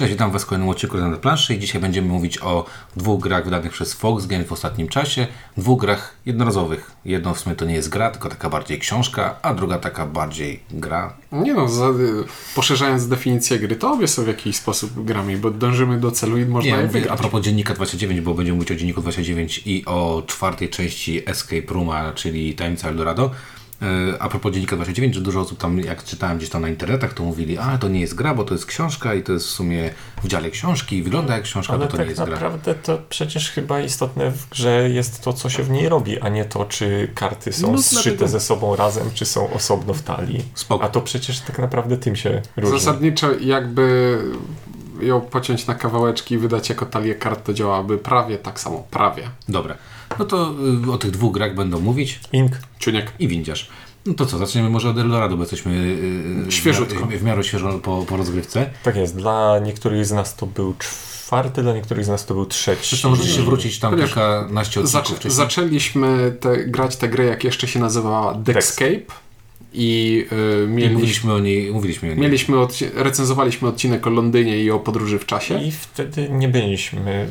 Cześć, witam Was w kolejnym odcinku na planszy i dzisiaj będziemy mówić o dwóch grach wydanych przez Fox Games w ostatnim czasie. Dwóch grach jednorazowych. Jedno w sumie to nie jest gra, tylko taka bardziej książka, a druga taka bardziej gra. Nie no, za, poszerzając definicję gry, to obie są w jakiś sposób grami, bo dążymy do celu i można Nie, je mówię a wygrać. propos Dziennika 29, bo będziemy mówić o Dzienniku 29 i o czwartej części Escape Rooma, czyli Tajemnica Eldorado. E, A propos Dziennika 29, że dużo osób tam, jak czytałem gdzieś tam na internetach, to mówili, a to nie jest gra, bo to jest książka i to jest w sumie w dziale książki i wygląda jak książka, Ale to to tak nie jest gra. naprawdę to przecież chyba istotne w grze jest to, co się w niej robi, a nie to, czy karty są No, zszyte dlatego- ze sobą razem, czy są osobno w talii. Spoko. A to przecież tak naprawdę tym się różni. Zasadniczo jakby ją pociąć na kawałeczki i wydać jako talię kart, to działałaby prawie tak samo. Prawie. Dobra, no to y, o tych dwóch grach będą mówić Ink. Ciuniek. i windziarz. No to co, zaczniemy może od Eldorado, bo jesteśmy y, Świeżutko. w, miarę- w miarę świeżo po, po rozgrywce. Tak jest. Dla niektórych z nas to był czwarty, dla niektórych z nas to był trzeci. Zresztą możecie się wrócić tam Ponieważ kilkanaście odcinków Zac- wcześniej. zaczęliśmy te, grać tę grę, jak jeszcze się nazywała Dexcape i y, I mówiliśmy o niej, mówiliśmy o niej. mieliśmy odci- recenzowaliśmy odcinek o Londynie i o podróży w czasie. I wtedy nie byliśmy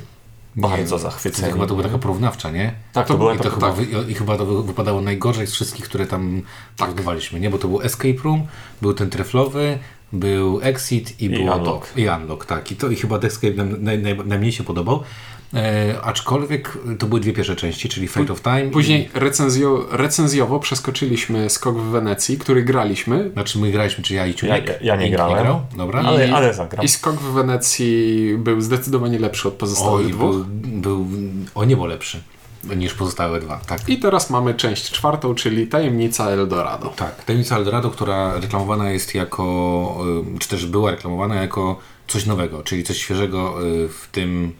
bardzo zachwyceni. Chyba to była taka porównawcza, nie? Tak, to, to była I, to chyba wy, I chyba to wy- wypadało najgorzej z wszystkich, które tam Tak. porównywaliśmy, nie? Bo to był Escape Room, był ten treflowy, był Exit i, I było Unlock. to. I Unlock, tak. I to i chyba Escape nam naj, naj, najmniej się podobał. E, aczkolwiek to były dwie pierwsze części, czyli Fate of Time. Później recenzjo, recenzjowo przeskoczyliśmy Skok w Wenecji, który graliśmy I, znaczy my graliśmy, czy ja i Ja, Ciunek. ja, ja nie Nikt grałem, grał? Dobra. ale, I- ale zagram. i Skok w Wenecji był zdecydowanie lepszy od pozostałych Oj, dwóch. był, był o niebo lepszy niż pozostałe dwa, tak. I teraz mamy część czwartą, czyli Tajemnica Eldorado. Tak, Tajemnica Eldorado, która reklamowana jest jako, y, czy też była reklamowana jako coś nowego, czyli coś świeżego y, w tym,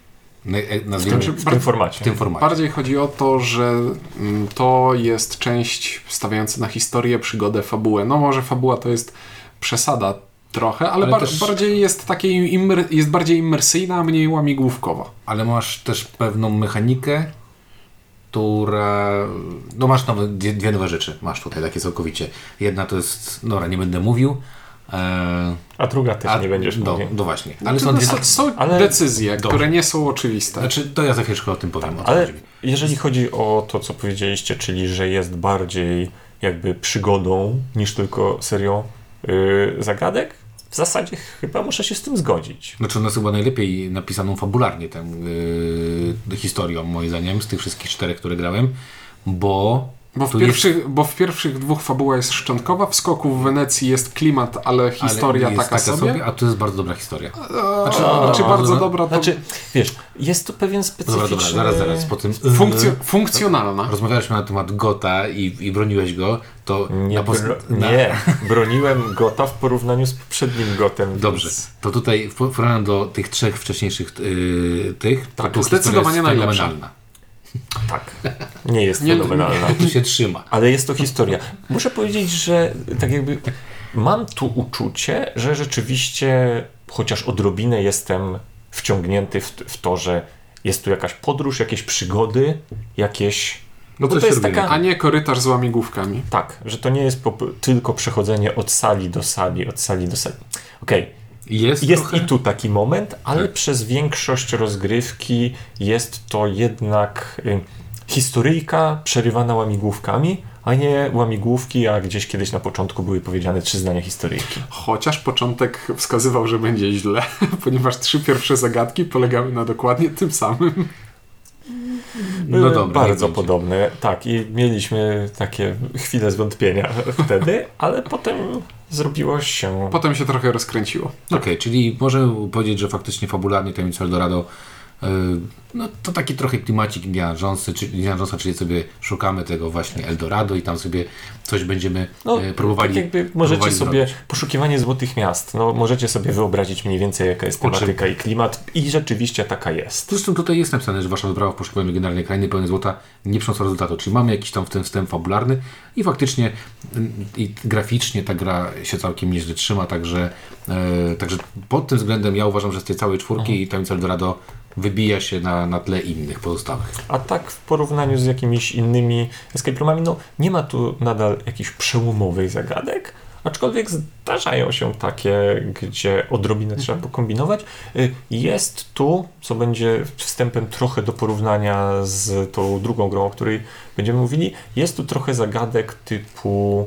nazwijmy, Znaczy, w, w tym formacie. tym formacie. Bardziej chodzi o to, że mm, to jest część stawiająca na historię, przygodę, fabułę. No może fabuła to jest przesada trochę, ale, Ale bar- też- bardziej jest takie immer- jest bardziej imersyjna, a mniej łamigłówkowa. Ale masz też pewną mechanikę, która, no masz nowe, dwie, dwie nowe rzeczy, masz tutaj takie całkowicie. Jedna to jest, dobra, nie będę mówił, e, A druga też nie będziesz no, mówił. no właśnie, ale To są dwie, są, są ale- decyzje, które nie są oczywiste. znaczy to ja za chwileczkę o tym powiem, o co Ale chodzi. jeżeli chodzi o to, co powiedzieliście, czyli że jest bardziej jakby przygodą niż tylko serią yy, zagadek, w zasadzie chyba muszę się z tym zgodzić. Znaczy ona jest chyba najlepiej napisaną fabularnie tę yy, historią, moim zdaniem, z tych wszystkich czterech, które grałem, bo Bo w, pierwszych, bo w pierwszych dwóch fabuła jest szczątkowa, w Skoku w Wenecji jest klimat, ale jest, historia ale jest taka, sobie. a tu jest bardzo dobra historia. Znaczy, A, czy a, bardzo dobra. dobra, to Znaczy, wiesz, jest tu pewien Dobra, specyficzny... dobra, zaraz, zaraz, po tym funkcjo- funkcjonalna. rozmawialiśmy na temat Gota i, i broniłeś go, to Nie, na- nie, broniłem Gota w porównaniu z poprzednim Gotem. Dobrze, Więc... to tutaj w porównaniu do tych trzech wcześniejszych yy, tych, to Tak, historia zdecydowanie jest najlepsza. Tak, nie jest Nie- fenomenalna. Tu się trzyma. Ale jest to historia. Muszę powiedzieć, że tak jakby mam tu uczucie, że rzeczywiście chociaż odrobinę jestem wciągnięty w, w to, że jest tu jakaś podróż, jakieś przygody, jakieś. No to jest robimy. taka. A nie korytarz z łamigłówkami. Tak, że to nie jest po, tylko przechodzenie od sali do sali, od sali do sali. Okej, Jest, jest trochę, i tu taki moment, ale Tak. przez większość rozgrywki jest to jednak y, historyjka przerywana łamigłówkami, a nie łamigłówki, a gdzieś kiedyś na początku były powiedziane trzy zdania historyjki. Chociaż początek wskazywał, że będzie źle, ponieważ trzy pierwsze zagadki polegały na dokładnie tym samym. No Były dobra, bardzo podobne, tak, i mieliśmy takie chwile zwątpienia wtedy, ale potem zrobiło się... Potem się trochę rozkręciło. Okej, czyli możemy powiedzieć, że faktycznie fabularnie Tajemnica Eldorado no to taki trochę klimacik Indiana Jonesa, czy, Indiana Jonesa, czyli sobie szukamy tego właśnie Eldorado i tam sobie coś będziemy No, e, próbowali tak jakby możecie próbowali sobie zrobić. poszukiwanie złotych miast, no możecie sobie wyobrazić mniej więcej jaka jest tematyka i klimat i rzeczywiście taka jest. Zresztą tutaj jest napisane, że wasza wyprawa w poszukiwaniu legendarnej krainy pełnej złota nie przyniosła rezultatu. Czyli mamy jakiś tam w ten wstęp fabularny i faktycznie mm, i graficznie ta gra się całkiem nieźle trzyma, także, e, także pod tym względem ja uważam, że z tej całej czwórki Tajemnica Eldorado wybija się na, na tle innych pozostałych. A tak w porównaniu z jakimiś innymi escape roomami, no nie ma tu nadal jakichś przełomowych zagadek, Aczkolwiek zdarzają się takie, gdzie odrobinę trzeba pokombinować. Y, Jest tu, co będzie wstępem trochę do porównania z tą drugą grą, o której będziemy mówili, jest tu trochę zagadek typu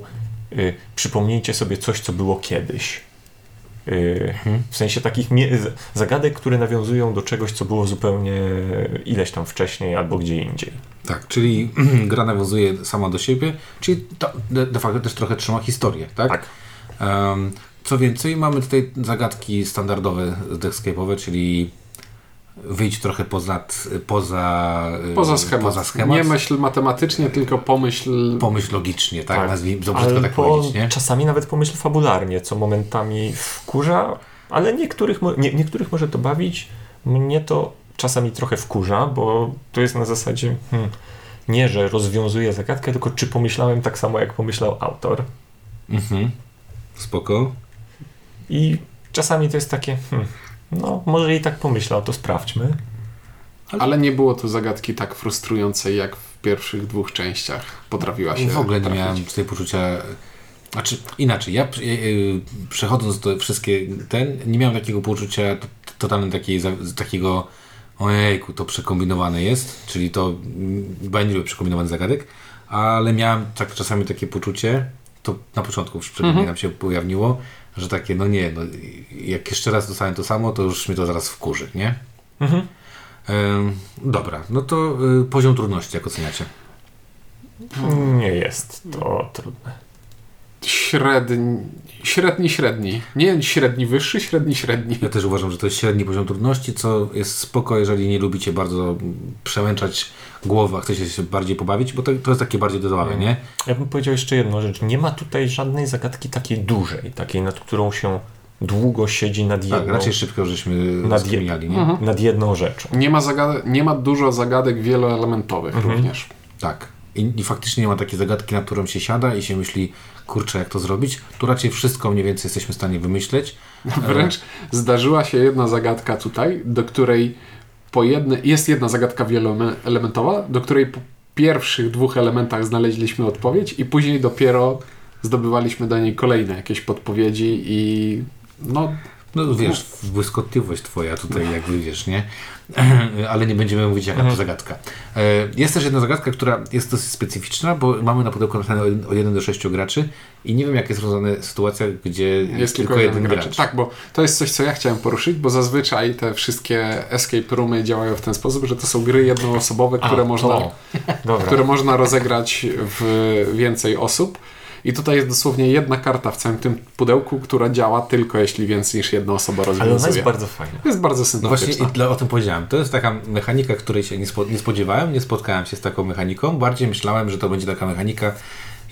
y, przypomnijcie sobie coś, co było kiedyś. Y, W sensie takich zagadek, które nawiązują do czegoś, co było zupełnie ileś tam wcześniej albo gdzie indziej. Tak, czyli gra nawiązuje sama do siebie, czyli de, de facto też trochę trzyma historię, tak? Tak. Em, co więcej, mamy tutaj zagadki standardowe deckscape'owe, czyli wyjść trochę poza, poza, y, Poza schemat. Poza schemat. Nie myśl matematycznie, tylko pomyśl. Pomyśl logicznie, tak? Tak. Nazwijmy, dobrze to tak powiedzieć, nie? czasami nawet pomyśl fabularnie, co momentami wkurza, ale niektórych, nie, niektórych może to bawić. Mnie to czasami trochę wkurza, bo to jest na zasadzie hmm, nie, że rozwiązuję zagadkę, tylko czy pomyślałem tak samo, jak pomyślał autor. Mhm. Spoko. I czasami to jest takie, hmm, no może i tak pomyślał, to sprawdźmy. Ale nie było tu zagadki tak frustrującej, jak w pierwszych dwóch częściach potrafiła się W ogóle nie trafić. miałem tutaj poczucia. Znaczy, inaczej, ja y, y, przechodząc to wszystkie ten, nie miałem takiego poczucia totalnie takiej, takiego ojejku, to przekombinowane jest, czyli to bo ja nie lubię przekombinowanych zagadek, ale miałem tak czasami takie poczucie, to na początku przynajmniej nam się ujawniło, że takie, no nie, no, jak jeszcze raz dostałem to samo, to już mnie to zaraz wkurzy, nie? Mhm. Ym, dobra, no to y, poziom trudności, jak oceniacie? Nie jest to trudne. Średni, średni, średni. Nie średni wyższy, średni, średni. Ja też uważam, że to jest średni poziom trudności, co jest spoko, jeżeli nie lubicie bardzo mm, przemęczać głowy, a chcecie się bardziej pobawić, bo to, to jest takie bardziej dodawane, nie? Ja bym powiedział jeszcze jedną rzecz. Nie ma tutaj żadnej zagadki takiej dużej, takiej, nad którą się długo siedzi nad jedną, Tak, raczej szybko żeśmy Nad je- skminiali, nie? Mhm. nad jedną rzeczą. Nie ma, zagad- nie ma dużo zagadek wieloelementowych Mhm. również. Tak. I, I faktycznie nie ma takiej zagadki, na którą się siada i się myśli, kurczę, jak to zrobić. Tu raczej wszystko mniej więcej jesteśmy w stanie wymyśleć. Wręcz zdarzyła się jedna zagadka tutaj, do której po jedne, jest jedna zagadka wieloelementowa, do której po pierwszych dwóch elementach znaleźliśmy odpowiedź i później dopiero zdobywaliśmy do niej kolejne jakieś podpowiedzi i no No wiesz, błyskotliwość twoja tutaj jakby wiesz, nie? Ale nie będziemy mówić jaka to zagadka. E, Jest też jedna zagadka, która jest dosyć specyficzna, bo mamy na pudełku napisane o- o 1 do 6 graczy i nie wiem jak jest rozwiązana sytuacja, gdzie jest tylko jeden gracz. Tak, bo to jest coś, co ja chciałem poruszyć, bo zazwyczaj te wszystkie escape roomy działają w ten sposób, że to są gry jednoosobowe, które, A, można, które można rozegrać w więcej osób. I tutaj jest dosłownie jedna karta w całym tym pudełku, która działa tylko jeśli więcej niż jedna osoba Ale ona rozwiązuje. jest bardzo fajna. Jest bardzo No właśnie sympatyczna. i dla, o tym powiedziałem. To jest taka mechanika, której się nie, spo, nie spodziewałem, nie spotkałem się z taką mechaniką. Bardziej myślałem, że to będzie taka mechanika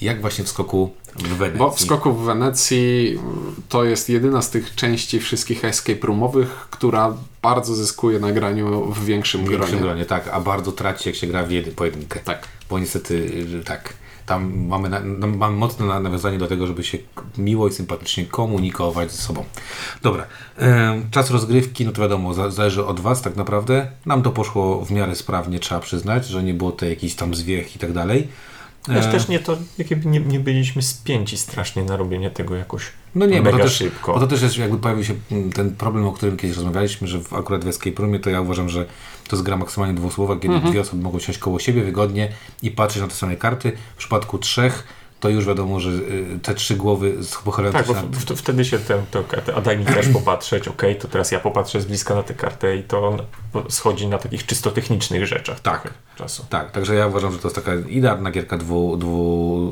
jak właśnie w skoku w Wenecji. Bo w skoku w Wenecji to jest jedyna z tych części wszystkich escape roomowych, która bardzo zyskuje na graniu w większym w większym gronie. gronie, tak, a bardzo traci jak się gra w jedy, pojedynkę. Tak. Bo niestety tak. Tam mamy, na, no, mamy mocne na- nawiązanie do tego, żeby się miło i sympatycznie komunikować ze sobą. Dobra. Czas rozgrywki, no to wiadomo, za, zależy od Was tak naprawdę. Nam to poszło w miarę sprawnie, trzeba przyznać, że nie było to jakichś tam zwiech i tak dalej. Też, E, też nie to, jakby nie, nie byliśmy spięci strasznie na robienie tego jakoś No nie, bo mega to, też, szybko. bo to też jest, jakby pojawił się mm, ten problem, o którym kiedyś rozmawialiśmy, że w, akurat w Escape Roomie to ja uważam, że to jest gra maksymalnie dwusłowa, kiedy Mhm. dwie osoby mogą siąść koło siebie wygodnie i patrzeć na te same karty. W przypadku trzech to już wiadomo, że y, te trzy głowy z pochylające Tak, bo w, w, wtedy się tę kartę, a daj mi też popatrzeć, okej, to teraz ja popatrzę z bliska na tę kartę i to on schodzi na takich czysto technicznych rzeczach. Tak. Czasu. Tak, także ja uważam, że to jest taka idealna gierka dwu, dwu,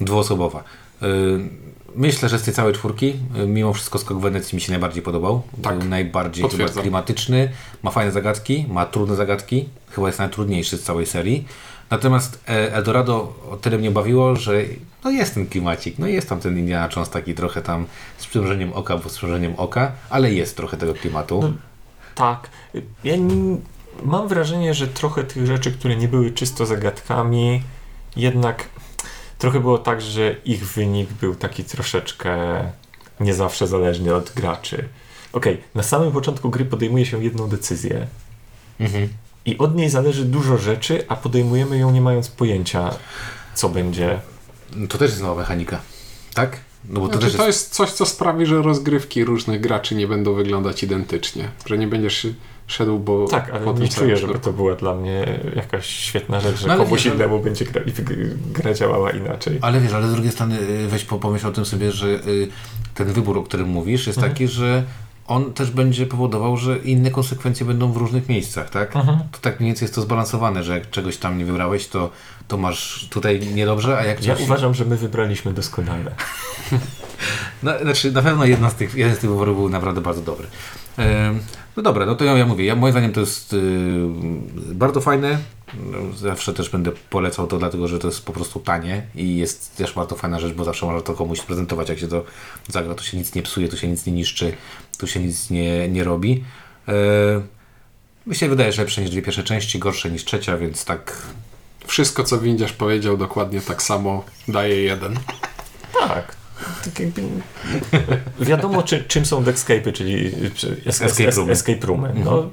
y, dwuosobowa. Y, Myślę, że z tej całej czwórki, mimo wszystko skok Wenecji mi się najbardziej podobał. Tak. Był najbardziej klimatyczny, ma fajne zagadki, ma trudne zagadki, chyba jest najtrudniejszy z całej serii. Natomiast e, Eldorado o tyle mnie bawiło, że no jest ten klimacik, no jest tam ten Indiana Jones taki trochę tam z przymrużeniem oka, bo z przymrużeniem oka, ale jest trochę tego klimatu. No, Tak. Ja nie, mam wrażenie, że trochę tych rzeczy, które nie były czysto zagadkami, jednak trochę było tak, że ich wynik był taki troszeczkę nie zawsze zależny od graczy. Okej, na samym początku gry podejmuje się jedną decyzję Mhm. I od niej zależy dużo rzeczy, a podejmujemy ją nie mając pojęcia, co będzie. To też jest nowa mechanika, tak? No bo to Znaczy, też to jest... jest coś, co sprawi, że rozgrywki różnych graczy nie będą wyglądać identycznie. Że nie będziesz szedł, bo Tak, ale nie czuję, żeby to była dla mnie jakaś świetna rzecz, że No ale komuś wiesz, ale- innemu będzie gra, gra działała inaczej. Ale wiesz, ale z drugiej strony y, weź po- pomyśl o tym sobie, że y, ten wybór, o którym mówisz, jest taki, że on też będzie powodował, że inne konsekwencje będą w różnych miejscach, tak? To tak mniej więcej jest to zbalansowane, że jak czegoś tam nie wybrałeś, to, to masz tutaj niedobrze, a jak Ja coś... uważam, że my wybraliśmy doskonale. No, znaczy, na pewno jedna z tych, jeden z tych wyborów był naprawdę bardzo dobry. No dobra, no to ja, ja mówię, ja, moim zdaniem to jest y, bardzo fajne. No, Zawsze też będę polecał to, dlatego że to jest po prostu tanie i jest też bardzo fajna rzecz, bo zawsze można to komuś prezentować, jak się to zagra. Tu się nic nie psuje, tu się nic nie niszczy, tu się nic nie, nie robi. E, mi się wydaje, że lepsze niż dwie pierwsze części, gorsze niż trzecia, więc tak Wszystko, co Windziarz powiedział, dokładnie tak samo daje jeden. Tak. Tak jakby... Wiadomo, czy, czym są deckscape'y, czyli czy es, Escape es, roomy. escape roomy. No,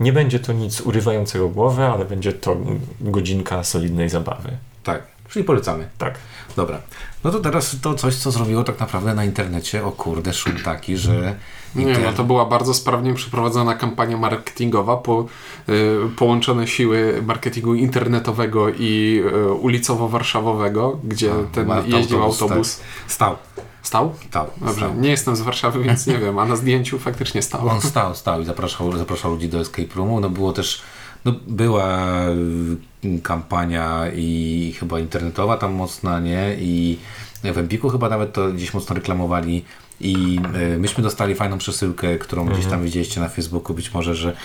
nie będzie to nic urywającego głowę, ale będzie to godzinka solidnej zabawy. tak, czyli polecamy. Tak. Dobra. No to teraz to coś, co zrobiło tak naprawdę na internecie, o kurde, szum taki, że... Nie, no to była bardzo sprawnie przeprowadzona kampania marketingowa, po, y, połączone siły marketingu internetowego i y, ulicowo-warszawowego, gdzie A, ten ma- jeździł autobus, autobus. tak. Stał. Stał? Stał. Dobrze, stał. nie jestem z Warszawy, więc nie wiem, a na zdjęciu faktycznie stał. On stał, stał i zapraszał, zapraszał ludzi do escape roomu. No było też, no była y, kampania i chyba internetowa tam mocna, nie? I w Empiku chyba nawet to gdzieś mocno reklamowali. I y, myśmy dostali fajną przesyłkę, którą gdzieś tam widzieliście na Facebooku. Być może, że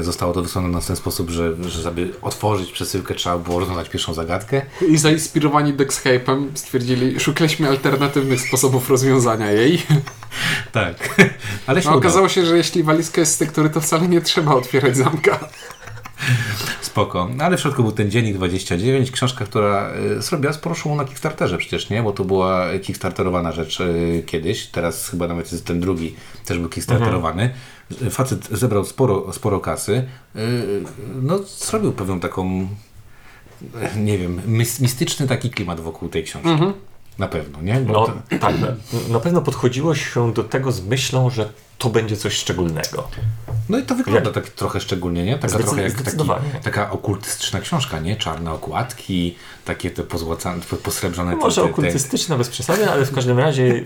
zostało to wysłane w ten sposób, że, że żeby otworzyć przesyłkę trzeba było rozwiązać pierwszą zagadkę. I zainspirowani Dexcape'em stwierdzili, szukaliśmy alternatywnych sposobów rozwiązania jej. Tak. Ale się No, okazało się, że jeśli walizka jest z tektury, to wcale nie trzeba otwierać zamka. Spoko. No, Ale w środku był ten Dziennik 29, książka, która y, zrobiła sporo szumu na Kickstarterze przecież, nie? Bo to była kickstarterowana rzecz y, kiedyś. Teraz chyba nawet jest ten drugi też był kickstarterowany. Y, Facet zebrał sporo, sporo kasy. Y, no, zrobił pewną taką, nie wiem, mistyczny taki klimat wokół tej książki. Na pewno, nie? Bo No to, tak, na, na pewno podchodziło się do tego z myślą, że to będzie coś szczególnego. no i to wygląda tak trochę szczególnie, nie? Taka trochę jak taki, taka okultystyczna książka, nie? Czarne okładki, takie te pozłacane, posrebrzone... te- Może te- te- okultystyczna bez przesady, ale w każdym razie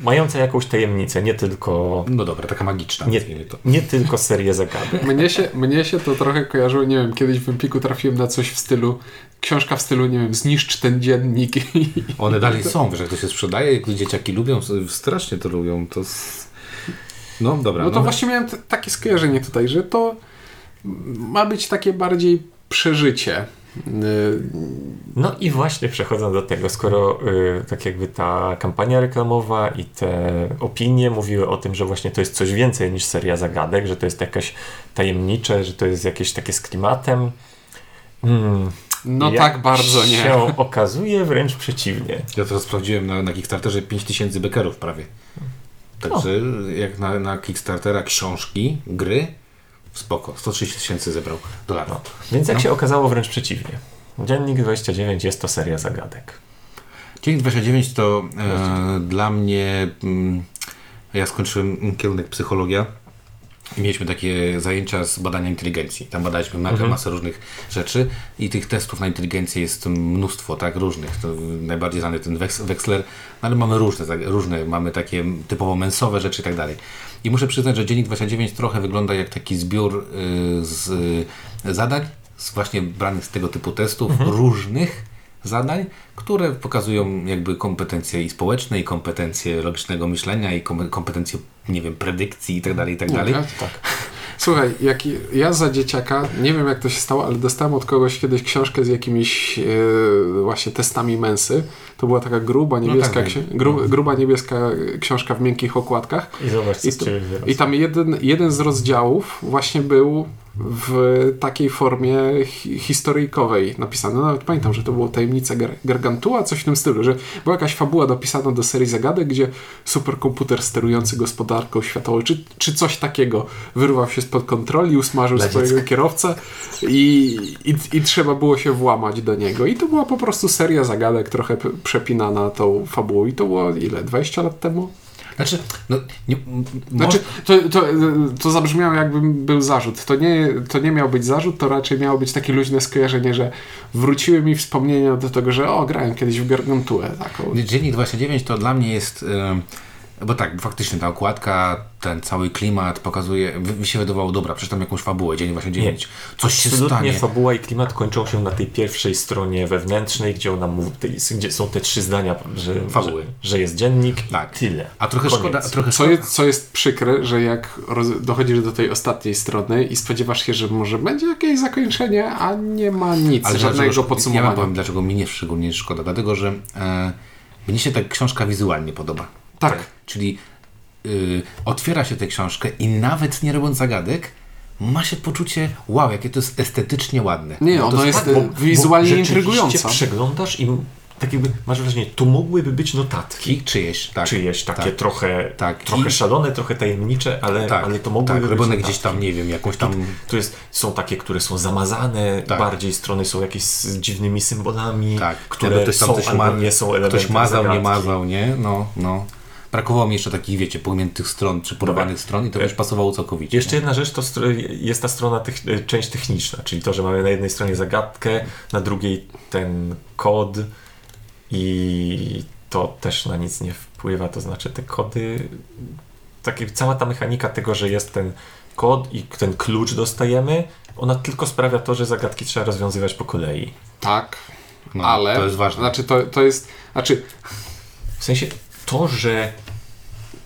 mająca jakąś tajemnicę, nie tylko, No dobra, taka magiczna. nie, nie tylko serię zagadek. Mnie się, mnie się to trochę kojarzyło, nie wiem, kiedyś w Empiku trafiłem na coś w stylu, książka w stylu, nie wiem, zniszcz ten dziennik. One dalej są, wiesz, jak to się sprzedaje, jak dzieciaki lubią, strasznie to lubią, to... No dobra, No to właśnie miałem takie skojarzenie tutaj, że to ma być takie bardziej przeżycie. Y, No i właśnie przechodząc do tego, skoro y, tak jakby ta kampania reklamowa i te opinie mówiły o tym, że właśnie to jest coś więcej niż seria zagadek, że to jest jakaś tajemnicze, że to jest jakieś takie z klimatem. Mm, No tak bardzo nie. się okazuje wręcz przeciwnie. Ja teraz sprawdziłem na, na Kickstarterze 5000 bekerów prawie. Także jak na, na Kickstartera książki, gry, spoko, 130 tysięcy zebrał dolarów. No. Więc jak się okazało wręcz przeciwnie. Dziennik 29 jest to seria zagadek. Dzień 29 to e, dla mnie. Mm, ja skończyłem kierunek psychologia mieliśmy takie zajęcia z badania inteligencji. Tam badaliśmy mega masę różnych rzeczy i tych testów na inteligencję jest mnóstwo, tak, różnych. To najbardziej znany ten Wex- Wexler, no ale mamy różne, tak, różne, mamy takie typowo mensowe rzeczy i tak dalej. I muszę przyznać, że Dziennik 29 trochę wygląda jak taki zbiór y, z y, zadań, z właśnie branych z tego typu testów, różnych zadań, które pokazują jakby kompetencje i społeczne, i kompetencje logicznego myślenia, i kom- kompetencje, nie wiem, predykcji i tak dalej, i tak dalej. Tak, tak. Słuchaj, jak ja za dzieciaka, nie wiem jak to się stało, ale dostałem od kogoś kiedyś książkę z jakimiś e, właśnie testami mensy. To była taka gruba niebieska, tak, ksi- tak. gru, gruba niebieska książka w miękkich okładkach. I zobacz, co I, wyrosło. I tam jeden, jeden z rozdziałów właśnie był w takiej formie hi historyjkowej napisane. No, nawet pamiętam, że to było Tajemnica Gar Gargantua, coś w tym stylu, że była jakaś fabuła dopisana do serii zagadek, gdzie superkomputer sterujący gospodarką światową, czy, czy coś takiego, wyrwał się spod kontroli, usmażył Dla swojego dziecka. kierowcę i, i, i trzeba było się włamać do niego. I to była po prostu seria zagadek, trochę p- przepinana tą fabułą. I to było ile? 20 lat temu? Znaczy, no, nie, Znaczy, to, to, to zabrzmiało jakbym był zarzut. To nie, to nie miał być zarzut, to raczej miało być takie luźne skojarzenie, że wróciły mi wspomnienia do tego, że o, grałem kiedyś w Gargantuę taką. Dziennik 29 to dla mnie jest. em, Bo tak, faktycznie ta okładka, ten cały klimat pokazuje. Mi się wydawało, dobra, przeczytam jakąś fabułę, dzień 29. Coś się Absolutnie stanie. fabuła i klimat kończą się na tej pierwszej stronie wewnętrznej, gdzie ona mówi, gdzie są te trzy zdania, że, Fabuły. że, że jest dziennik. Tak. Tyle. A trochę Koniec. szkoda, trochę Co jest, co jest przykre, że jak roz, dochodzisz do tej ostatniej strony i spodziewasz się, że może będzie jakieś zakończenie, a nie ma nic, Ale żadnego dlaczego- Ja podsumowania. wam powiem, dlaczego mi nie szczególnie szkoda. Dlatego, że e, mnie się ta książka wizualnie podoba. Tak. Czyli y, otwiera się tę książkę i nawet nie robiąc zagadek, ma się poczucie, wow, jakie to jest estetycznie ładne. Nie, Bo to ono jest tak, e, wizualnie rzeczywiście intrygująca. przeglądasz i tak jakby masz wrażenie, to mogłyby być notatki. Czyjeś, tak. Czyjeś takie tak. trochę, Tak. trochę I- szalone, trochę tajemnicze, ale, Tak, ale to mogłyby tak, być notatki. gdzieś tam, nie wiem, jakąś tam... Tu jest, są takie, które są zamazane, Tak. bardziej strony są jakieś z dziwnymi symbolami, Tak, które są albo ma- nie są elementem Ktoś mazał, nie zagadki. mazał, nie? No, no. Brakowało mi jeszcze takich, wiecie, pogniętych stron, czy porwanych stron i to już pasowało całkowicie. Jeszcze jedna rzecz to jest ta strona, techn- część techniczna, czyli to, że mamy na jednej stronie zagadkę, na drugiej ten kod i to też na nic nie wpływa, to znaczy te kody, takie, cała ta mechanika tego, że jest ten kod i ten klucz dostajemy, ona tylko sprawia to, że zagadki trzeba rozwiązywać po kolei. Tak, No, ale... To jest ważne. Znaczy, to, to jest... Znaczy, W sensie to, że.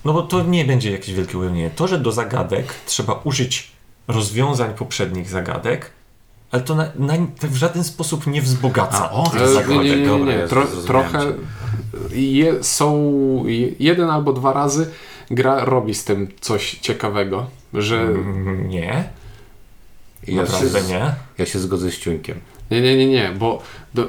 No bo to nie będzie jakieś wielkie ujemnienie. To, że do zagadek trzeba użyć rozwiązań poprzednich zagadek, ale to na, na, w żaden sposób nie wzbogaca A, o, tych to zagadek. Nie, nie, nie, nie, Dobra, nie. Tro, trochę cię. je, są je- jeden albo dwa razy gra robi z tym coś ciekawego, że Mm, Nie, Ja naprawdę się, nie. ja się zgodzę z Ciuńkiem. Nie, nie, nie, nie, bo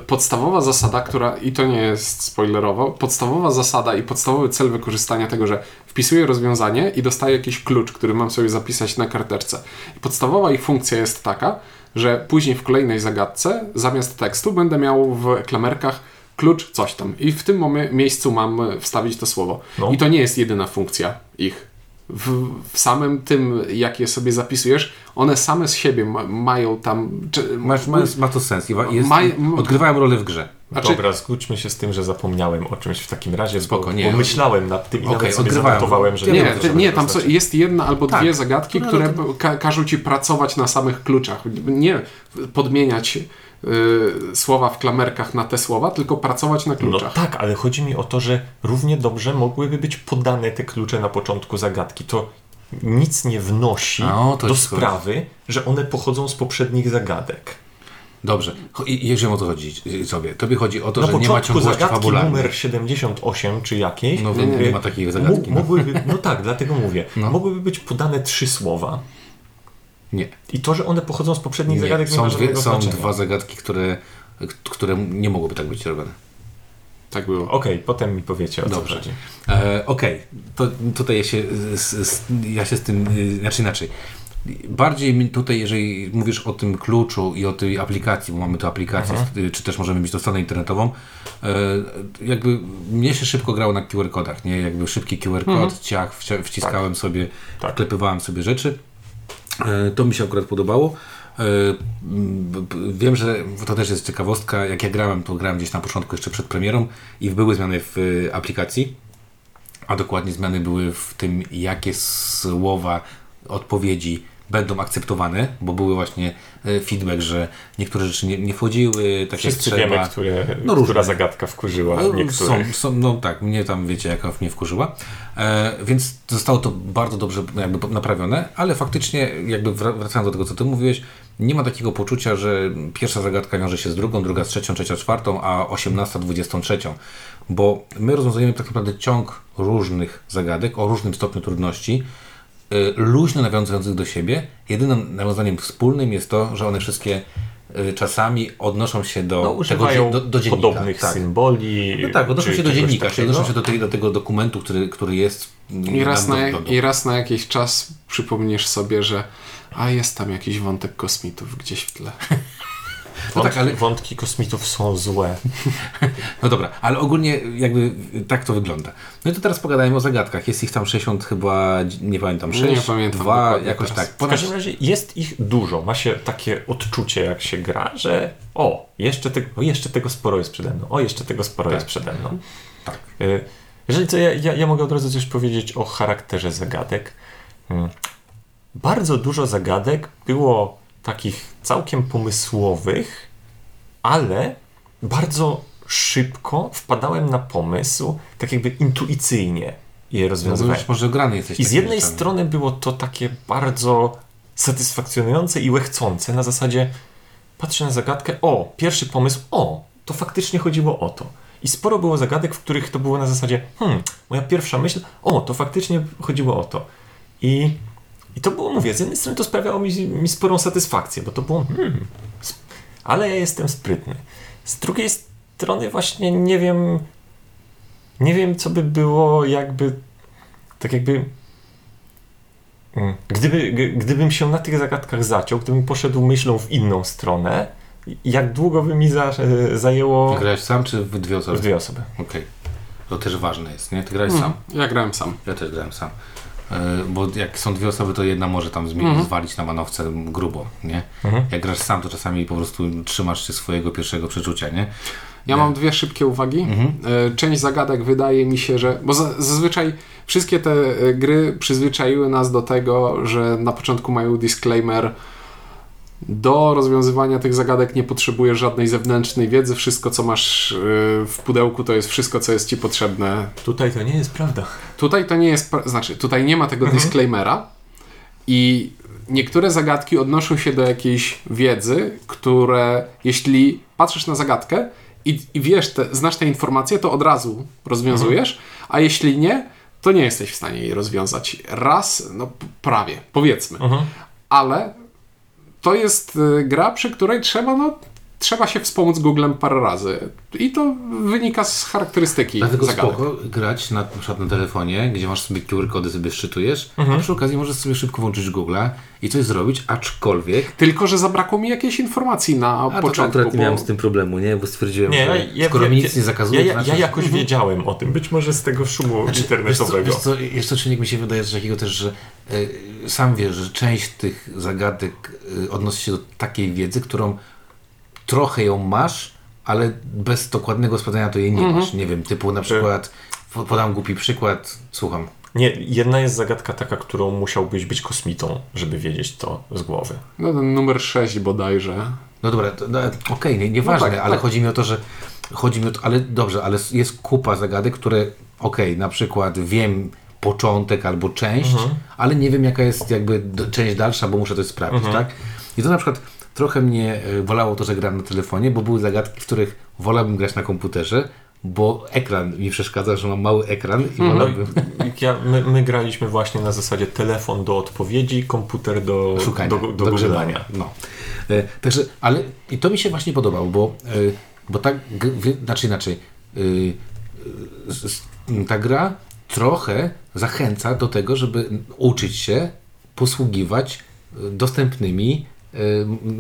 podstawowa zasada, która i to nie jest spoilerowo, podstawowa zasada i podstawowy cel wykorzystania tego, że wpisuję rozwiązanie i dostaję jakiś klucz, który mam sobie zapisać na karteczce. Podstawowa ich funkcja jest taka, że później w kolejnej zagadce zamiast tekstu będę miał w klamerkach klucz coś tam i w tym momie- miejscu mam wstawić to słowo. No. I to nie jest jedyna funkcja ich. W, w samym tym, jak je sobie zapisujesz, one same z siebie ma, mają tam. Czy, Masz, ma, ma to sens. Jest, Maj- m- odgrywają rolę w grze. Znaczy- Dobra, zgódźmy się z tym, że zapomniałem o czymś w takim razie, Spoko, bo, nie. bo myślałem nad tym i Okej, nawet sobie odgrywałem. zanotowałem, że Nie, nie żeby tam co, dostać. jest jedna albo Tak. dwie zagadki, No, no które to- ka każą ci pracować na samych kluczach. Nie podmieniać y, słowa w klamerkach na te słowa, tylko pracować na No kluczach. tak, ale chodzi mi o to, że równie dobrze mogłyby być podane te klucze na początku zagadki. To nic nie wnosi to do ci chodzi. sprawy, że one pochodzą z poprzednich zagadek. Dobrze. I i wiem o co chodzi y, sobie. Tobie chodzi o to, na że nie ma ciągłości fabularnej. numer 78 czy jakiejś, No, Nie, nie, nie, nie. ma takiej zagadki. Mo- No. no tak, dlatego mówię, No. mogłyby być podane trzy słowa. Nie. I to, że one pochodzą z poprzednich nie. zagadek nie Są, ma dwie, są znaczenia. dwa zagadki, które, które nie mogłyby tak być robione. Tak było. Okej, potem mi powiecie o co Dobrze. chodzi. E, Okej, to tutaj ja się, z, z, ja się z tym, y, znaczy inaczej. Bardziej mi tutaj, jeżeli mówisz o tym kluczu i o tej aplikacji, bo mamy tu aplikację, y, czy też możemy mieć to stronę internetową, e, jakby mnie się szybko grało na QR kodach, nie? Jakby szybki QR kod, ciach, wcia- wciskałem sobie, Tak. wklepywałem sobie rzeczy. E, To mi się akurat podobało. E, Wiem, że to też jest ciekawostka. Jak ja grałem, to grałem gdzieś na początku, jeszcze przed premierą i były zmiany w e, aplikacji, a dokładnie zmiany były w tym, jakie słowa, odpowiedzi będą akceptowane, bo były właśnie e, feedback, że niektóre rzeczy nie, nie wchodziły, tak jak Wszyscy trzeba. wiemy, które, No różne. która zagadka wkurzyła No, niektórych. Są, są, no tak, mnie tam, wiecie, jaka mnie wkurzyła. E, więc zostało to bardzo dobrze jakby naprawione, ale faktycznie, jakby wra- wracając do tego, co ty mówiłeś, nie ma takiego poczucia, że pierwsza zagadka wiąże się z drugą, druga z trzecią, trzecia z czwartą, a osiemnasta dwudziestą trzecią. Bo my rozwiązujemy tak naprawdę ciąg różnych zagadek o różnym stopniu trudności luźno nawiązujących do siebie. Jedynym nawiązaniem wspólnym jest to, że one wszystkie y, czasami odnoszą się do No, tego, do, do dziennika. podobnych tak. symboli. No tak, odnoszą czy się do dziennika, czyli odnoszą takiego. się do, tej, do tego dokumentu, który, który jest mm, I raz, na, do- do- I raz na jakiś czas przypomnisz sobie, że a jest tam jakiś wątek kosmitów gdzieś w tle. No tak, Wątki, ale- wątki kosmitów są złe. No dobra, ale ogólnie jakby tak to wygląda. No i to teraz pogadajmy o zagadkach. Jest ich tam 60 chyba, nie pamiętam, 6, Nie pamiętam 2, dokładnie jakoś teraz. tak. W Ponad, każdym razie jest ich dużo. Ma się takie odczucie, jak się gra, że o, jeszcze, te, o, jeszcze tego sporo jest przede mną. O, jeszcze tego sporo jest przede mną. tak. Y, Jeżeli co, ja, ja, ja mogę od razu coś powiedzieć o charakterze zagadek. Mm. Bardzo dużo zagadek było takich całkiem pomysłowych, ale bardzo szybko wpadałem na pomysł, tak jakby intuicyjnie je No, rozwiązywałem. już może grany jesteś. I z jednej rzeczami. strony było to takie bardzo satysfakcjonujące i łechcące na zasadzie patrzę na zagadkę, o, pierwszy pomysł, o, to faktycznie chodziło o to. I sporo było zagadek, w których to było na zasadzie, hmm, moja pierwsza myśl, o, to faktycznie chodziło o to. I, i to było, mówię, z jednej strony to sprawiało mi, mi sporą satysfakcję, bo to było, hmm, ale ja jestem sprytny. Z drugiej strony właśnie nie wiem, nie wiem, co by było jakby, tak jakby Mm. Gdyby, gdybym się na tych zagadkach zaciął, gdybym poszedł myślą w inną stronę, jak długo by mi za, e, zajęło Grałeś sam czy w dwie osoby? w dwie osoby? Okej. To też ważne jest, nie? Ty grałeś Hmm, sam. ja grałem sam. Ja też grałem sam. E, Bo jak są dwie osoby, to jedna może tam Mhm. zwalić na manowce grubo, nie? Mhm. Jak grasz sam, to czasami po prostu trzymasz się swojego pierwszego przeczucia, nie? Ja mam dwie szybkie uwagi. Mhm. E, Część zagadek wydaje mi się, że. Bo za- zazwyczaj wszystkie te e, gry przyzwyczaiły nas do tego, że na początku mają disclaimer. Do rozwiązywania tych zagadek nie potrzebujesz żadnej zewnętrznej wiedzy. Wszystko, co masz e, w pudełku, to jest wszystko, co jest ci potrzebne. Tutaj to nie jest prawda. Tutaj to nie jest. Znaczy, tutaj nie ma tego disclaimera. I niektóre zagadki odnoszą się do jakiejś wiedzy, które jeśli patrzysz na zagadkę i, i wiesz, te, znasz te informacje, to od razu rozwiązujesz, a jeśli nie, to nie jesteś w stanie jej rozwiązać. Raz, no prawie, powiedzmy. Mhm. Ale to jest y, gra, przy której trzeba, no, trzeba się wspomóc Googlem parę razy. I to wynika z charakterystyki Dlatego zagadek. spoko grać na, na przykład na telefonie, gdzie masz sobie QR kody, sobie szczytujesz, Mhm. a przy okazji możesz sobie szybko włączyć Google'a i coś zrobić, aczkolwiek Tylko, że zabrakło mi jakiejś informacji na A to początku. akurat nie bo... miałem z tym problemu, nie? Bo stwierdziłem, Nie, że ja, skoro ja, mi nic ja- nie zakazuje, ja, to ja, znaczy, ja że- jakoś wiedziałem o tym, być może z tego szumu Wiesz co, internetowego. wiesz co, jeszcze czynnik mi się wydaje coś takiego też, że y, sam wiesz, że część tych zagadek y, odnosi się do takiej wiedzy, którą trochę ją masz, ale bez dokładnego sprawdzenia to jej nie masz. Nie wiem, typu na przykład, po- podam głupi przykład, słucham. Nie, jedna jest zagadka taka, którą musiałbyś być kosmitą, żeby wiedzieć to z głowy. No ten numer 6 bodajże. No dobra, to, no, okej, nie, nieważne, No tak, ale tak. chodzi mi o to, że chodzi mi o to, ale dobrze, ale jest kupa zagadek, które, okej, na przykład wiem początek albo część, Mhm. ale nie wiem jaka jest jakby część dalsza, bo muszę coś sprawdzić, Mhm. tak? I to na przykład trochę mnie e, wolało to, że gram na telefonie, bo były zagadki, w których wolałbym grać na komputerze, bo ekran mi przeszkadza, że mam mały ekran i Mhm. wolałbym Ja, my, my graliśmy właśnie na zasadzie telefon do odpowiedzi, komputer do, szukania, do, do, grzewania. googlowania. No. E, także, ale i to mi się właśnie podobało, bo, e, bo tak, g- znaczy inaczej, e, e, ta gra trochę zachęca do tego, żeby uczyć się posługiwać e, dostępnymi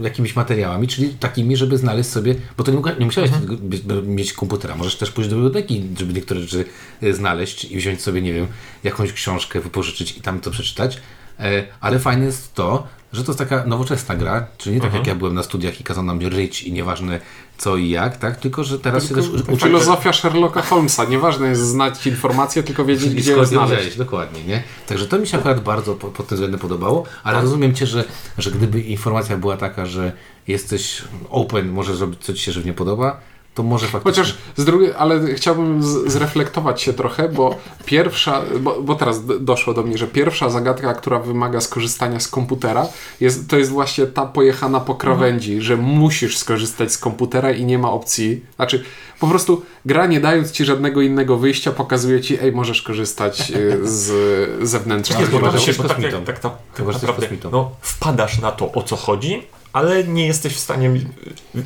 jakimiś materiałami, czyli takimi, żeby znaleźć sobie, bo to nie, nie musiałeś być- mieć komputera, możesz też pójść do biblioteki, żeby niektóre rzeczy e, znaleźć i wziąć sobie, nie wiem, jakąś książkę, wypożyczyć i tam to przeczytać, E, ale fajne jest to, że to jest taka nowoczesna gra, czyli nie tak jak ja byłem na studiach i kazano nam ryć i nieważne co i jak, tak, tylko że teraz się też uczy- Filozofia Sherlocka Holmesa. Nieważne jest znać informację, tylko wiedzieć, gdzie ją znaleźć. dokładnie, nie? Także to mi się akurat bardzo pod, pod tym względem podobało, ale rozumiem Cię, że, że gdyby informacja była taka, że jesteś open, możesz zrobić co Ci się żywnie podoba, to może faktycznie... Chociaż z drugiej, ale chciałbym z, zreflektować się trochę, bo pierwsza, bo, bo teraz doszło do mnie, że pierwsza zagadka, która wymaga skorzystania z komputera, jest, to jest właśnie ta pojechana po krawędzi, że musisz skorzystać z komputera i nie ma opcji. Znaczy, po prostu gra nie dając ci żadnego innego wyjścia, pokazuje ci, ej, możesz korzystać y, z zewnętrznych Nie, że jesteś bo tak, tak, tak, naprawdę no, wpadasz na to, o co chodzi, ale nie jesteś w stanie,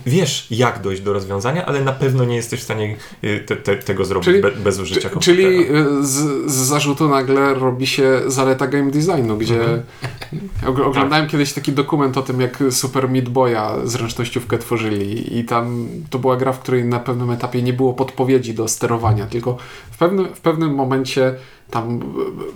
wiesz jak dojść do rozwiązania, ale na pewno nie jesteś w stanie y, te, te, tego zrobić Czyli- be, bez użycia komputera. Czyli z, z zarzutu nagle robi się zaleta game designu, gdzie og- oglądałem Tak. kiedyś taki dokument o tym, jak Super Meat Boya zręcznościówkę tworzyli i tam to była gra, w której na pewnym etapie nie było podpowiedzi do sterowania, tylko w pewnym, w pewnym momencie tam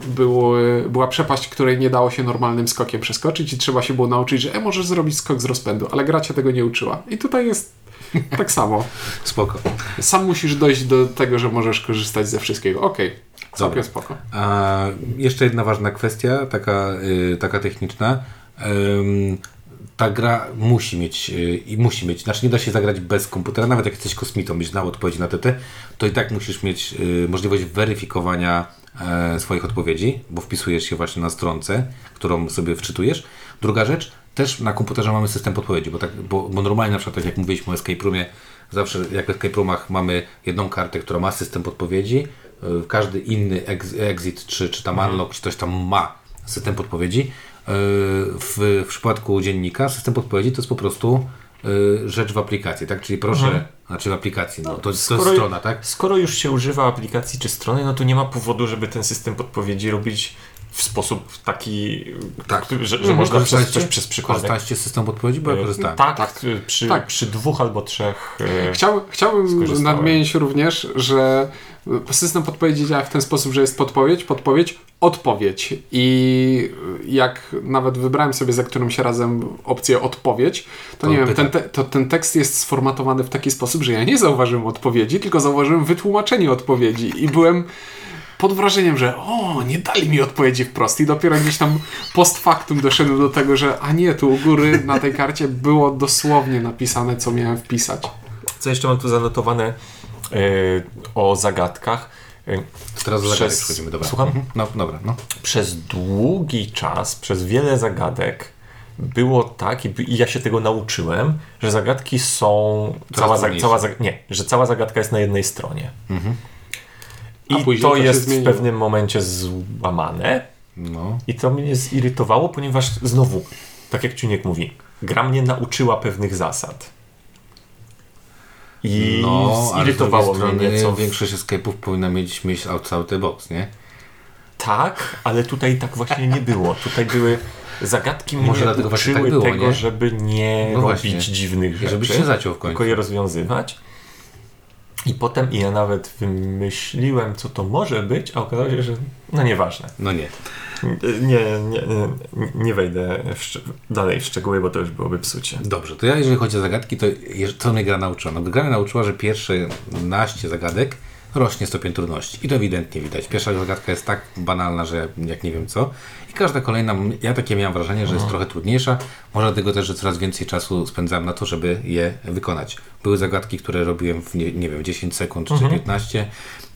były, była przepaść, której nie dało się normalnym skokiem przeskoczyć i trzeba się było nauczyć, że e, możesz zrobić skok z rozpędu, ale gra cię tego nie uczyła. I tutaj jest tak samo. Spoko. Sam musisz dojść do tego, że możesz korzystać ze wszystkiego. Okej, całkiem Dobra. spoko. A jeszcze jedna ważna kwestia, taka, y, taka techniczna. Ta gra musi mieć, y, i musi mieć, znaczy nie da się zagrać bez komputera, nawet jak jesteś kosmitą, byś znał odpowiedzi na TT, to i tak musisz mieć y, możliwość weryfikowania swoich odpowiedzi, bo wpisujesz się właśnie na stronce, którą sobie wczytujesz. Druga rzecz, też na komputerze mamy system podpowiedzi, bo, tak, bo, bo normalnie na przykład, tak jak mówiliśmy o escape roomie, zawsze jak w escape roomach mamy jedną kartę, która ma system podpowiedzi, y, każdy inny ex, exit, czy, czy tam unlock, czy coś tam ma system podpowiedzi. Y, W, w przypadku dziennika system podpowiedzi to jest po prostu rzecz w aplikacji, tak? Czyli proszę, znaczy w aplikacji, no, to, to jest strona, tak? Skoro już się używa aplikacji czy strony, no to nie ma powodu, żeby ten system podpowiedzi robić w sposób taki, Tak. że, że Mhm. można przez, coś przez przypadek. Korzystaliście z systemu podpowiedzi, bo ja Y, korzystałem. Tak, Tak. y, Przy, Tak. przy dwóch albo trzech. y, Chciał, chciałbym nadmienić również, że system podpowiedzi działa w ten sposób, że jest podpowiedź, podpowiedź, odpowiedź. I jak nawet wybrałem sobie za którymś razem opcję odpowiedź, to, To nie wiem, ten, te, to ten tekst jest sformatowany w taki sposób, że ja nie zauważyłem odpowiedzi, tylko zauważyłem wytłumaczenie odpowiedzi i byłem pod wrażeniem, że o, nie dali mi odpowiedzi wprost i dopiero gdzieś tam post factum doszedłem do tego, że a nie, tu u góry na tej karcie było dosłownie napisane, co miałem wpisać. Co jeszcze mam tu zanotowane o zagadkach? Y, Teraz do Przez- przechodzimy, dobra. Słucham? Mhm. No, dobra, no. przez długi czas, przez wiele zagadek było tak, i i ja się tego nauczyłem, że zagadki są. Cała, cała, zag- nie, że cała zagadka jest na jednej stronie. A I to jest w pewnym momencie złamane. no. I to mnie zirytowało, ponieważ znowu, tak jak Ciuniek mówi, gra mnie nauczyła pewnych zasad. I No, ale zirytowało drugiej mnie nieco. większość escape'ów powinna mieć myśl outside the box, nie? Tak, ale tutaj tak właśnie nie było. Tutaj były zagadki mnie Może dlatego właśnie uczyły tak było, tego, nie? żeby nie No robić właśnie. dziwnych rzeczy. żebyś się zaciął w końcu. Tylko je rozwiązywać. I potem ja nawet wymyśliłem, co to może być, a okazało się, że no nieważne. No nie. Nie, nie, nie, nie wejdę w dalej w szczegóły, bo to już byłoby psucie. Dobrze, to ja jeżeli chodzi o zagadki, to co mnie gra nauczyła? No, gra mnie nauczyła, że pierwsze naście zagadek rośnie stopień trudności. I to ewidentnie widać. Pierwsza zagadka jest tak banalna, że jak, nie wiem co. I każda kolejna, ja takie miałem wrażenie, że jest trochę trudniejsza. Może dlatego też, że coraz więcej czasu spędzałem na to, żeby je wykonać. Były zagadki, które robiłem w, nie, nie wiem, 10 sekund czy 15.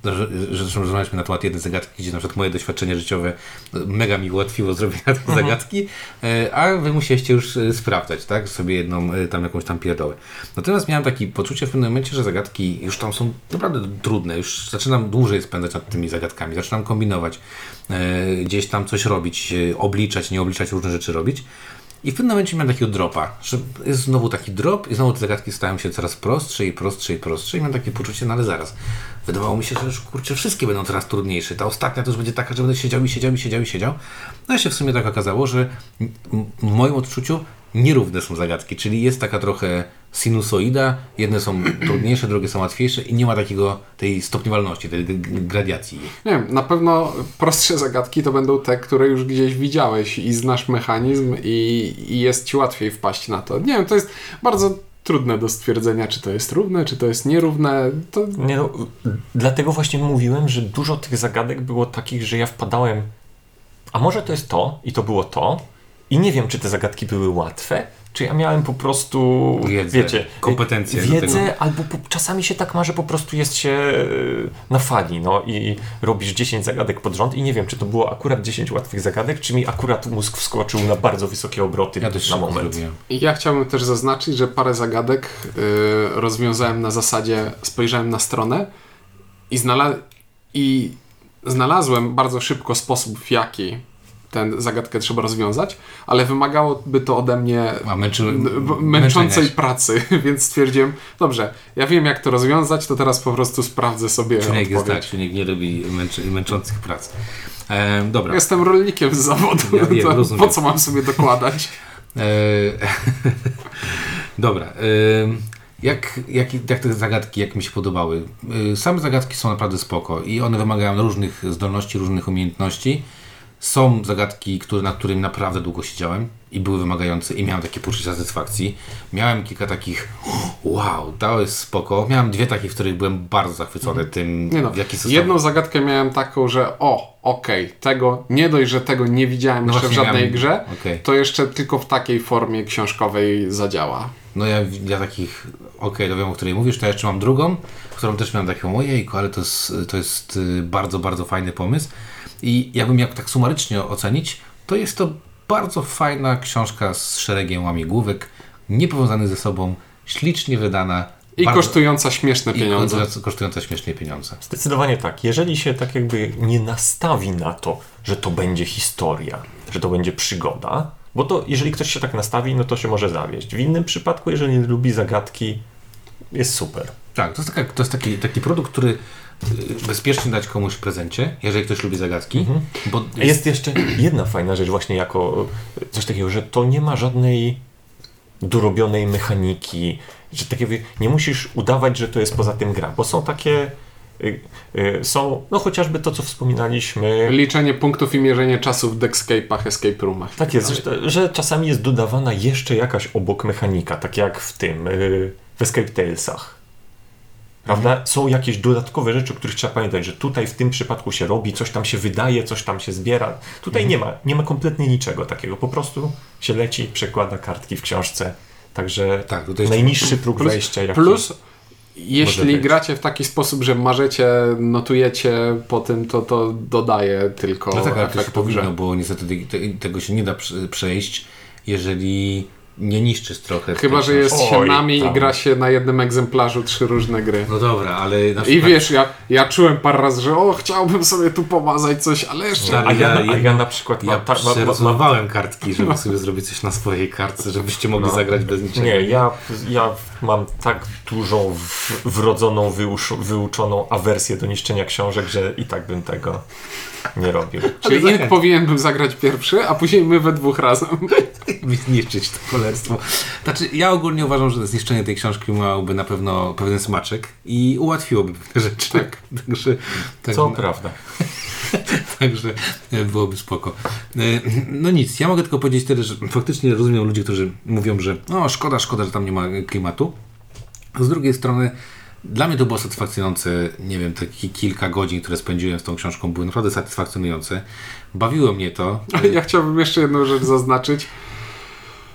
Że zresztą rozmawialiśmy na temat jednej zagadki, gdzie na przykład moje doświadczenie życiowe mega mi ułatwiło zrobienie tej zagadki, e, a wy musieliście już e, sprawdzać, tak? Sobie jedną, e, tam jakąś tam pierdołę. Natomiast miałem takie poczucie w pewnym momencie, że zagadki już tam są naprawdę trudne, już zaczynam dłużej spędzać nad tymi zagadkami, zaczynam kombinować, gdzieś tam coś robić, obliczać, nie obliczać, różne rzeczy robić. I w pewnym momencie miałem takiego dropa, że jest znowu taki drop i znowu te zagadki stają się coraz prostsze i prostsze i prostsze i mam takie poczucie, no ale zaraz. Wydawało mi się, że już kurczę, wszystkie będą coraz trudniejsze. Ta ostatnia już będzie taka, że będę siedział i siedział i siedział i siedział. No i się w sumie tak okazało, że w moim odczuciu nierówne są zagadki, czyli jest taka trochę sinusoida, jedne są trudniejsze, drugie są łatwiejsze i nie ma takiego tej stopniowalności, tej gradiacji. Nie wiem, na pewno prostsze zagadki to będą te, które już gdzieś widziałeś i znasz mechanizm i, i jest ci łatwiej wpaść na to. Nie wiem, to jest bardzo trudne do stwierdzenia, czy to jest równe, czy to jest nierówne. To Nie no, dlatego właśnie mówiłem, że dużo tych zagadek było takich, że ja wpadałem. A może to jest to i to było to. I nie wiem, czy te zagadki były łatwe, czy ja miałem po prostu, Wiedzę, wiecie, kompetencje do wiedzę, tego. albo po, czasami się tak ma, że po prostu jest się e, na fali, no i robisz 10 zagadek pod rząd i nie wiem, czy to było akurat 10 łatwych zagadek, czy mi akurat mózg wskoczył na bardzo wysokie obroty Ja też na moment. zrobiłem. I ja chciałbym też zaznaczyć, że parę zagadek y, rozwiązałem na zasadzie, spojrzałem na stronę i, znala- i znalazłem bardzo szybko sposób, w jaki tę zagadkę trzeba rozwiązać, ale wymagałoby to ode mnie męczy, męczącej pracy, więc stwierdziłem, dobrze, ja wiem jak to rozwiązać, to teraz po prostu sprawdzę sobie Człowiek jest tak, odpowiedź. człowiek nie lubi męczy, męczących prac. E, dobra. Jestem rolnikiem z zawodu, Ja wiem, po co mam sobie dokładać? E, Dobra. e, Jak, jak, jak te zagadki, jak mi się podobały? E, Same zagadki są naprawdę spoko i one wymagają różnych zdolności, różnych umiejętności. Są zagadki, które, nad którymi naprawdę długo siedziałem i były wymagające i miałem takie poczucie satysfakcji. Miałem kilka takich, wow, to jest spoko. Miałem dwie takie, w których byłem bardzo zachwycony tym, Nie no, w jaki sposób... jedną zagadkę miałem taką, że o, okej, tego, nie dość, że tego nie widziałem No jeszcze w żadnej miałem- grze, okej. to jeszcze tylko w takiej formie książkowej zadziała. No ja dla takich, okej, to wiem, o której mówisz, to ja jeszcze mam drugą, którą też miałem taką, ojejku, ale to jest, to jest y, bardzo, bardzo fajny pomysł. I jakbym miał tak sumarycznie ocenić, to jest to bardzo fajna książka z szeregiem łamigłówek, niepowiązanych ze sobą, ślicznie wydana. I bardzo, kosztująca śmieszne i pieniądze. kosztująca- kosztująca śmiesznie pieniądze. Zdecydowanie tak. Jeżeli się tak jakby nie nastawi na to, że to będzie historia, że to będzie przygoda, bo to jeżeli ktoś się tak nastawi, no to się może zawieść. W innym przypadku, jeżeli nie lubi zagadki, jest super. Tak, to jest, taka, to jest taki, taki produkt, który bezpiecznie dać komuś w prezencie, jeżeli ktoś lubi zagadki, bo A Jest jeszcze jedna fajna rzecz właśnie jako e, coś takiego, że to nie ma żadnej dorobionej mechaniki, że tak jakby nie musisz udawać, że to jest poza tym gra, bo są takie y, y, są, no chociażby to, co wspominaliśmy, Liczenie punktów i mierzenie czasu w Deckscape'ach, Escape Roomach. Tak jest, że, że czasami jest dodawana jeszcze jakaś obok mechanika, tak jak w tym, w Escape Talesach. Prawda? Są jakieś dodatkowe rzeczy, o których trzeba pamiętać, że tutaj w tym przypadku się robi, coś tam się wydaje, coś tam się zbiera. Tutaj nie ma, nie ma kompletnie niczego takiego. Po prostu się leci, przekłada kartki w książce. Także Tak, najniższy próg Plus- wejścia. Jaki... Plus, jeśli gracie w taki sposób, że marzycie, notujecie po tym, to to dodaje tylko No tak, ale to się powinno, bo niestety te, tego się nie da prze- przejść, jeżeli nie niszczysz trochę. Chyba, że jest Oj, siedmami i tam. gra się na jednym egzemplarzu trzy różne gry. No dobra, ale na I wiesz, ja, ja czułem parę razy, że o, chciałbym sobie tu pomazać coś, ale jeszcze... A ja, Ja- a ja na przykład Ja tak, mam, przerozmowałem kartki, żeby sobie zrobić coś na swojej kartce, żebyście mogli No. zagrać bez niczego. Nie, ja, ja mam tak dużą wrodzoną, wyusz, wyuczoną awersję do niszczenia książek, że i tak bym tego nie robił. Czyli Ale Ink powinien był zagrać pierwszy, a później my we dwóch razem. zniszczyć to kolerstwo. Znaczy, ja ogólnie uważam, że zniszczenie tej książki miałoby na pewno pewien smaczek i ułatwiłoby pewne rzeczy. Tak. Także, tak, Co prawda. Także e, byłoby spoko. E, No nic, ja mogę tylko powiedzieć tyle, że faktycznie rozumiem ludzi, którzy mówią, że no szkoda, szkoda, że tam nie ma klimatu. Z drugiej strony dla mnie to było satysfakcjonujące, nie wiem, te ki- kilka godzin, które spędziłem z tą książką były naprawdę satysfakcjonujące. Bawiło mnie to. Ja chciałbym jeszcze jedną rzecz zaznaczyć.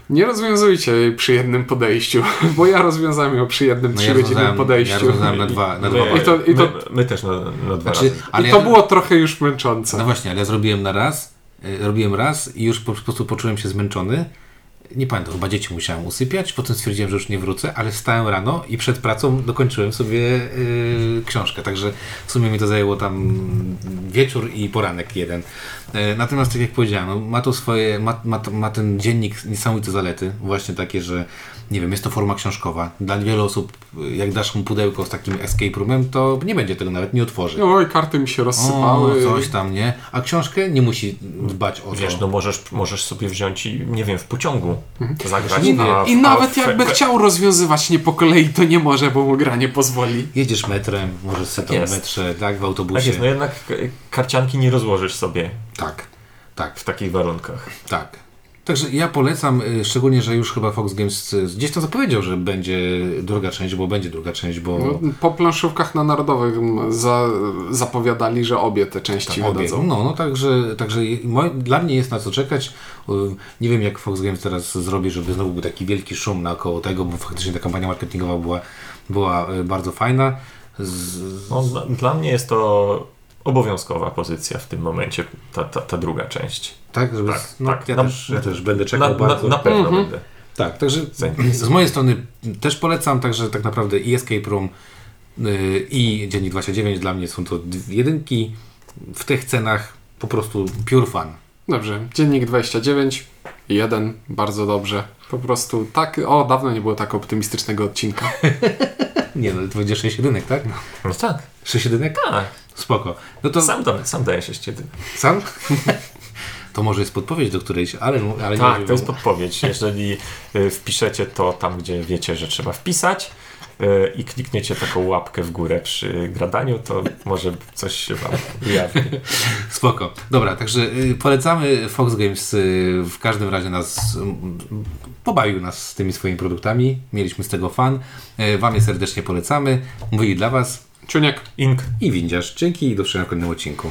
Nie rozwiązujcie jej przy jednym podejściu, bo ja rozwiązałem ją przy jednym No ja trzygodzinnym rozwiązałem- podejściu. Ja rozwiązałem na dwa, na dwa My, I to- i to- my, my też na, na dwa Znaczy, razy. ale I to ja- było trochę już męczące. No właśnie, ale ja zrobiłem na raz, y, robiłem raz i już po prostu poczułem się zmęczony. Nie pamiętam, chyba dzieci musiałem usypiać, potem stwierdziłem, że już nie wrócę, ale wstałem rano i przed pracą dokończyłem sobie y, książkę, także w sumie mi to zajęło tam wieczór i poranek jeden. E, natomiast tak jak powiedziałem, no, ma to swoje, ma, ma, ma ten dziennik niesamowite zalety, właśnie takie, że nie wiem, jest to forma książkowa. Dla wielu osób, jak dasz mu pudełko z takim escape roomem, to nie będzie tego nawet, nie otworzy. Oj, karty mi się rozsypały. O, coś tam, nie? A książkę nie musi dbać o to. Wiesz, no możesz, możesz sobie wziąć i, nie wiem, w pociągu zagrać. Nie a, I nawet w- jakby we- chciał rozwiązywać nie po kolei, to nie może, bo mu gra nie pozwoli. Jedziesz metrem, możesz sobie w jest. metrze, tak, w Tak autobusie. jest, no jednak karcianki nie rozłożysz sobie Tak, tak, w takich warunkach. tak. Także ja polecam, y, szczególnie, że już chyba Fox Games y, gdzieś tam zapowiedział, że będzie druga część, bo będzie druga część, bo No, po planszówkach na Narodowych za, zapowiadali, że obie te części obie. wydadzą. No, no także, także moj, dla mnie jest na co czekać. Y, Nie wiem, jak Fox Games teraz zrobi, żeby znowu był taki wielki szum naokoło tego, bo faktycznie ta kampania marketingowa była, była bardzo fajna. Z, No, dla, dla mnie jest to obowiązkowa pozycja w tym momencie, ta, ta, ta druga część. tak, żeby, Tak, no, tak. Ja, Na- też, ja też będę Na, czekał na, bardzo. na pewno będę. Tak, także z mojej strony też polecam, także tak naprawdę i Escape Room yy, i Dziennik 29 dla mnie są to dwie jedynki w tych cenach po prostu pure fun. Dobrze, dziennik 29, jeden, bardzo dobrze. Po prostu tak, o, dawno nie było tak optymistycznego odcinka. Nie no, to będzie 6 jedynek, tak? No tak, 6 jedynek? tak. Spoko. No to Sam, da, sam kiedy. sam? to może jest podpowiedź do którejś, ale, ale nie Tak, to jest podpowiedź. Jeżeli y, wpiszecie to tam, gdzie wiecie, że trzeba wpisać y, i klikniecie taką łapkę w górę przy gradaniu, to może coś się wam ujawni. Spoko. Dobra, także y, polecamy. Fox Games w każdym razie nas pobawił nas z tymi swoimi produktami. Mieliśmy z tego fan. Wam je serdecznie polecamy. Mówili dla Was Ciuniek. Ink. i Windziarz. Dzięki i do zobaczenia w kolejnym odcinku.